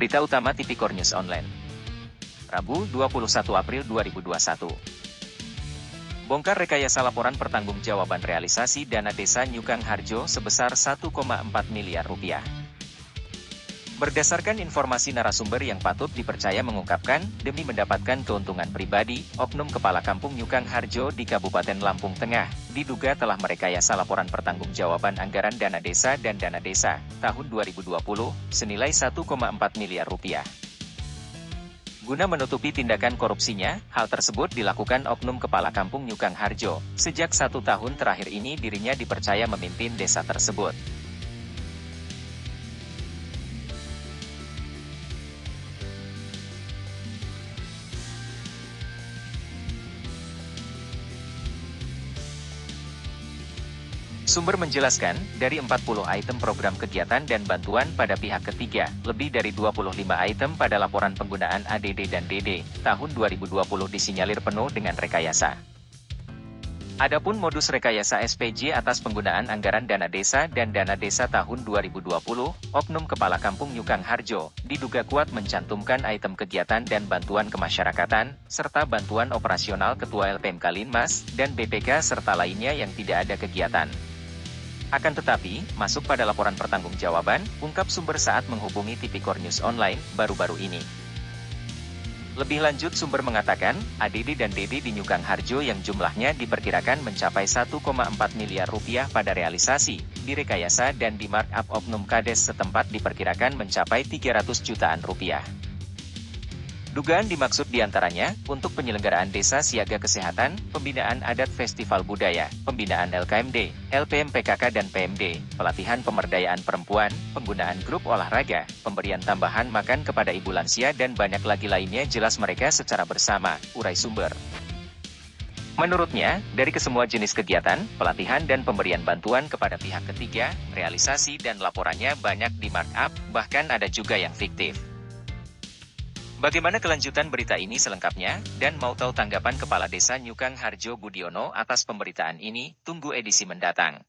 Berita Utama Tipikor News Online. Rabu, 21 April 2021. Bongkar rekayasa laporan pertanggungjawaban realisasi dana desa Nyukang Harjo sebesar 1,4 miliar rupiah. Berdasarkan informasi narasumber yang patut dipercaya mengungkapkan, demi mendapatkan keuntungan pribadi, Oknum Kepala Kampung Nyukang Harjo di Kabupaten Lampung Tengah, diduga telah merekayasa laporan pertanggungjawaban anggaran dana desa dan dana desa, tahun 2020, senilai 1,4 miliar rupiah. Guna menutupi tindakan korupsinya, hal tersebut dilakukan Oknum Kepala Kampung Nyukang Harjo. Sejak satu tahun terakhir ini dirinya dipercaya memimpin desa tersebut. Sumber menjelaskan, dari 40 item program kegiatan dan bantuan pada pihak ketiga, lebih dari 25 item pada laporan penggunaan ADD dan DD, tahun 2020 disinyalir penuh dengan rekayasa. Adapun modus rekayasa SPJ atas penggunaan anggaran dana desa dan dana desa tahun 2020, Oknum Kepala Kampung Nyukang Harjo, diduga kuat mencantumkan item kegiatan dan bantuan kemasyarakatan, serta bantuan operasional Ketua LPMK Linmas, dan BPK serta lainnya yang tidak ada kegiatan. Akan tetapi, masuk pada laporan pertanggungjawaban, ungkap sumber saat menghubungi Tipikor News Online, baru-baru ini. Lebih lanjut sumber mengatakan, ADD dan DD di Nyukang Harjo yang jumlahnya diperkirakan mencapai 1,4 miliar rupiah pada realisasi, direkayasa dan di markup oknum kades setempat diperkirakan mencapai 300 jutaan rupiah. Dugaan dimaksud di antaranya, untuk penyelenggaraan desa siaga kesehatan, pembinaan adat festival budaya, pembinaan LKMD, LPM PKK dan PMD, pelatihan pemberdayaan perempuan, penggunaan grup olahraga, pemberian tambahan makan kepada ibu lansia dan banyak lagi lainnya jelas mereka secara bersama, urai sumber. Menurutnya, dari kesemua jenis kegiatan, pelatihan dan pemberian bantuan kepada pihak ketiga, realisasi dan laporannya banyak di markup, bahkan ada juga yang fiktif. Bagaimana kelanjutan berita ini selengkapnya, dan mau tahu tanggapan Kepala Desa Nyukang Harjo Budiono atas pemberitaan ini, tunggu edisi mendatang.